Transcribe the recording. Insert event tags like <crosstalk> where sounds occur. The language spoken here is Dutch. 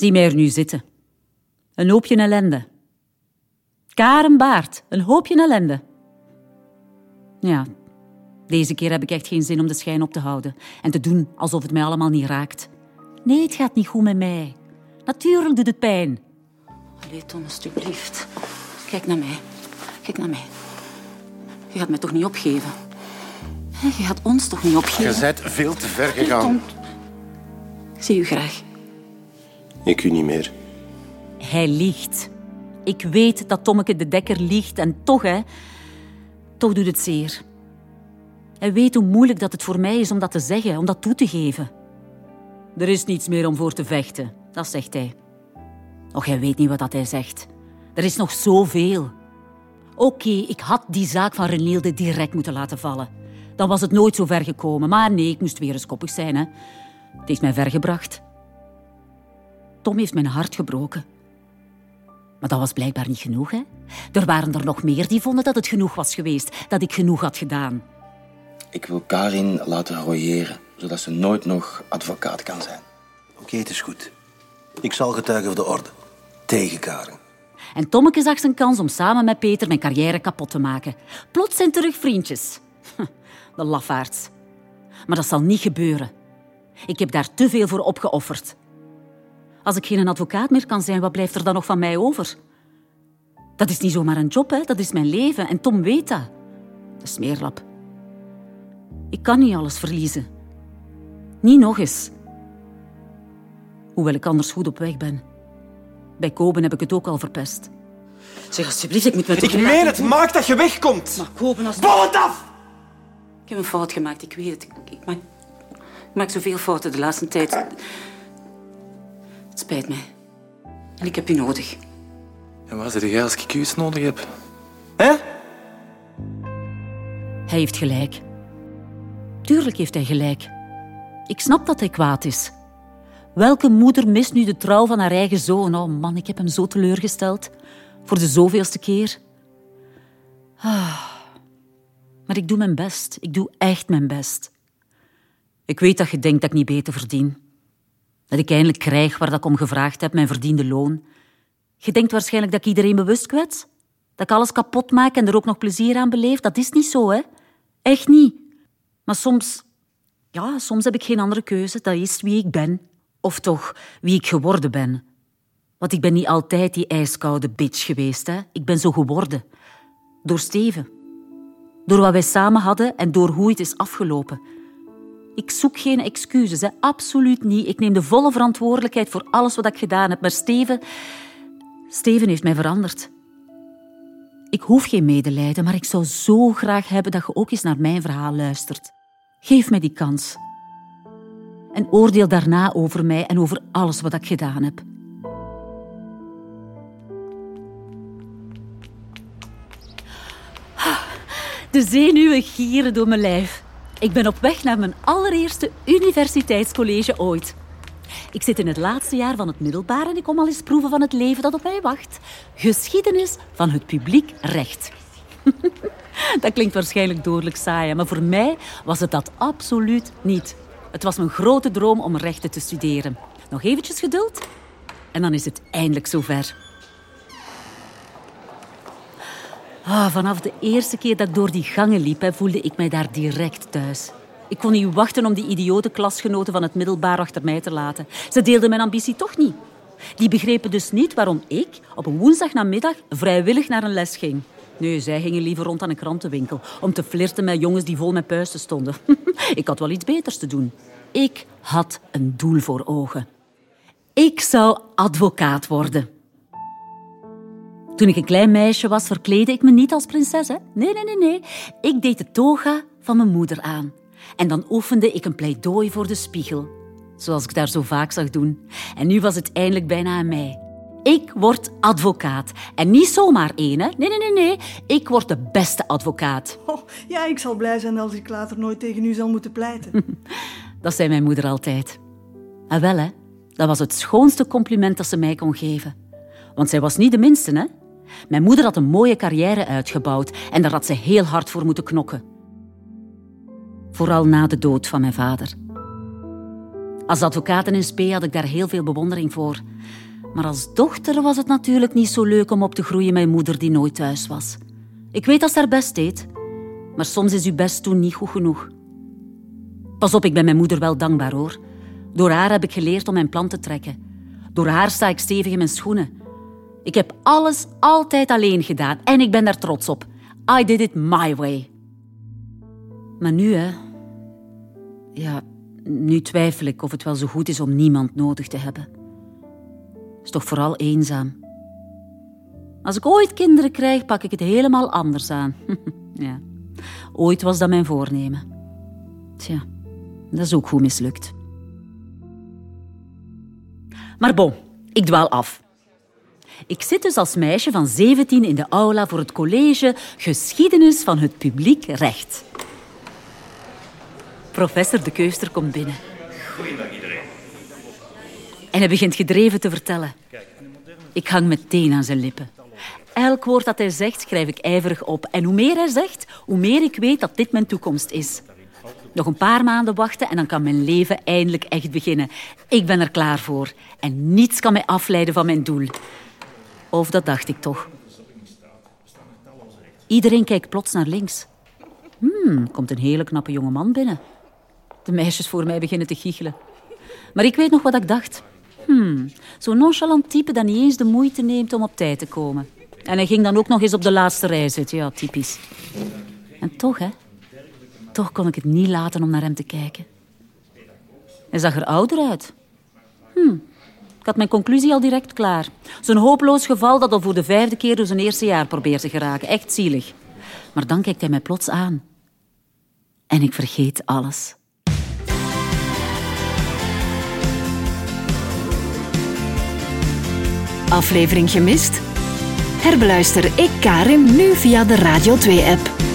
Zie mij er nu zitten. Een hoopje ellende. Karen Baard, een hoopje ellende. Ja, deze keer heb ik echt geen zin om de schijn op te houden en te doen alsof het mij allemaal niet raakt. Nee, het gaat niet goed met mij. Natuurlijk doet het pijn. Allee, Tom, alsjeblieft. Kijk naar mij. Kijk naar mij. Je gaat mij toch niet opgeven? Je gaat ons toch niet opgeven? Je bent veel te ver gegaan. Tom, ik zie u graag. Ik u niet meer. Hij liegt. Ik weet dat Tommeke de Dekker liegt en toch, hè, toch doet het zeer. Hij weet hoe moeilijk dat het voor mij is om dat te zeggen, om dat toe te geven. Er is niets meer om voor te vechten, dat zegt hij. Och, hij weet niet wat dat hij zegt. Er is nog zoveel. Oké, ik had die zaak van Renielde direct moeten laten vallen. Dan was het nooit zo ver gekomen. Maar nee, ik moest weer eens koppig zijn. Hè. Het heeft mij ver gebracht. Tom heeft mijn hart gebroken. Maar dat was blijkbaar niet genoeg. Hè? Er waren er nog meer die vonden dat het genoeg was geweest, dat ik genoeg had gedaan. Ik wil Karin laten royeren, zodat ze nooit nog advocaat kan zijn. Oké, het is goed. Ik zal getuigen voor de orde. Tegen Karin. En Tommeke zag zijn kans om samen met Peter mijn carrière kapot te maken. Plots zijn terug vriendjes. <laughs> De lafaards. Maar dat zal niet gebeuren. Ik heb daar te veel voor opgeofferd. Als ik geen advocaat meer kan zijn, wat blijft er dan nog van mij over? Dat is niet zomaar een job, hè? dat is mijn leven. En Tom weet dat. De smeerlap. Ik kan niet alles verliezen. Niet nog eens. Hoewel ik anders goed op weg ben. Bij Koben heb ik het ook al verpest. Zeg alsjeblieft, ik moet met Ik meen het, maak dat je wegkomt. Maar Koben als... Bal het af! Ik heb een fout gemaakt, ik weet het. Ik maak, ik maak zoveel fouten de laatste tijd. Het spijt mij. En ik heb u nodig. En waar zit jij als ik u nodig heb? Hè? Hij heeft gelijk. Tuurlijk heeft hij gelijk. Ik snap dat hij kwaad is. Welke moeder mist nu de trouw van haar eigen zoon? Oh man, ik heb hem zo teleurgesteld. Voor de zoveelste keer. Ah. Maar ik doe mijn best. Ik doe echt mijn best. Ik weet dat je denkt dat ik niet beter verdien. Dat ik eindelijk krijg waar dat ik om gevraagd heb, mijn verdiende loon. Je denkt waarschijnlijk dat ik iedereen bewust kwets? Dat ik alles kapot maak en er ook nog plezier aan beleef? Dat is niet zo, hè? Echt niet. Maar soms... Ja, soms heb ik geen andere keuze. Dat is wie ik ben. Of toch, wie ik geworden ben. Want ik ben niet altijd die ijskoude bitch geweest, hè? Ik ben zo geworden. Door Steven. Door wat wij samen hadden en door hoe het is afgelopen. Ik zoek geen excuses, hè. absoluut niet. Ik neem de volle verantwoordelijkheid voor alles wat ik gedaan heb. Maar Steven... Steven heeft mij veranderd. Ik hoef geen medelijden, maar ik zou zo graag hebben dat je ook eens naar mijn verhaal luistert. Geef mij die kans. En oordeel daarna over mij en over alles wat ik gedaan heb. De zenuwen gieren door mijn lijf. Ik ben op weg naar mijn allereerste universiteitscollege ooit. Ik zit in het laatste jaar van het middelbaar en ik kom al eens proeven van het leven dat op mij wacht. Geschiedenis van het publiek recht. <laughs> dat klinkt waarschijnlijk dodelijk saai, maar voor mij was het dat absoluut niet. Het was mijn grote droom om rechten te studeren. Nog eventjes geduld en dan is het eindelijk zover. Ah, vanaf de eerste keer dat ik door die gangen liep, voelde ik mij daar direct thuis. Ik kon niet wachten om die idiote klasgenoten van het middelbaar achter mij te laten. Ze deelden mijn ambitie toch niet. Die begrepen dus niet waarom ik op een woensdagnamiddag vrijwillig naar een les ging. Nee, zij gingen liever rond aan een krantenwinkel om te flirten met jongens die vol met puisten stonden. <laughs> ik had wel iets beters te doen. Ik had een doel voor ogen. Ik zou advocaat worden. Toen ik een klein meisje was, verkleedde ik me niet als prinses. Hè? Nee, nee, nee, nee. Ik deed de toga van mijn moeder aan. En dan oefende ik een pleidooi voor de spiegel. Zoals ik daar zo vaak zag doen. En nu was het eindelijk bijna aan mij. Ik word advocaat. En niet zomaar één, hè? Nee, nee, nee, nee. Ik word de beste advocaat. Oh, ja, ik zal blij zijn als ik later nooit tegen u zal moeten pleiten. <laughs> dat zei mijn moeder altijd. En ah, wel, hè. Dat was het schoonste compliment dat ze mij kon geven. Want zij was niet de minste, hè. Mijn moeder had een mooie carrière uitgebouwd en daar had ze heel hard voor moeten knokken. Vooral na de dood van mijn vader. Als advocaat in SP had ik daar heel veel bewondering voor. Maar als dochter was het natuurlijk niet zo leuk om op te groeien met moeder die nooit thuis was. Ik weet dat ze haar best deed, maar soms is uw best toen niet goed genoeg. Pas op, ik ben mijn moeder wel dankbaar hoor. Door haar heb ik geleerd om mijn plan te trekken. Door haar sta ik stevig in mijn schoenen. Ik heb alles altijd alleen gedaan en ik ben daar trots op. I did it my way. Maar nu, hè. Ja, nu twijfel ik of het wel zo goed is om niemand nodig te hebben. Is toch vooral eenzaam. Als ik ooit kinderen krijg, pak ik het helemaal anders aan. <laughs> ja, ooit was dat mijn voornemen. Tja, dat is ook goed mislukt. Maar bon, ik dwaal af. Ik zit dus als meisje van 17 in de aula voor het college Geschiedenis van het publiek recht. Professor De Keuster komt binnen. Goedemiddag iedereen. En hij begint gedreven te vertellen. Ik hang meteen aan zijn lippen. Elk woord dat hij zegt, schrijf ik ijverig op. En hoe meer hij zegt, hoe meer ik weet dat dit mijn toekomst is. Nog een paar maanden wachten en dan kan mijn leven eindelijk echt beginnen. Ik ben er klaar voor. En niets kan mij afleiden van mijn doel. Of dat dacht ik toch. Iedereen kijkt plots naar links. Hmm, komt een hele knappe jonge man binnen. De meisjes voor mij beginnen te giechelen. Maar ik weet nog wat ik dacht. Hmm, zo'n nonchalant type dat niet eens de moeite neemt om op tijd te komen. En hij ging dan ook nog eens op de laatste rij zitten. Ja, typisch. En toch, hè. Toch kon ik het niet laten om naar hem te kijken. Hij zag er ouder uit. Hmm, ik had mijn conclusie al direct klaar. Zo'n hopeloos geval dat al voor de vijfde keer door zijn eerste jaar probeert te geraken. Echt zielig. Maar dan kijkt hij mij plots aan. En ik vergeet alles. Aflevering gemist? Herbeluister Ik Karin nu via de Radio 2-app.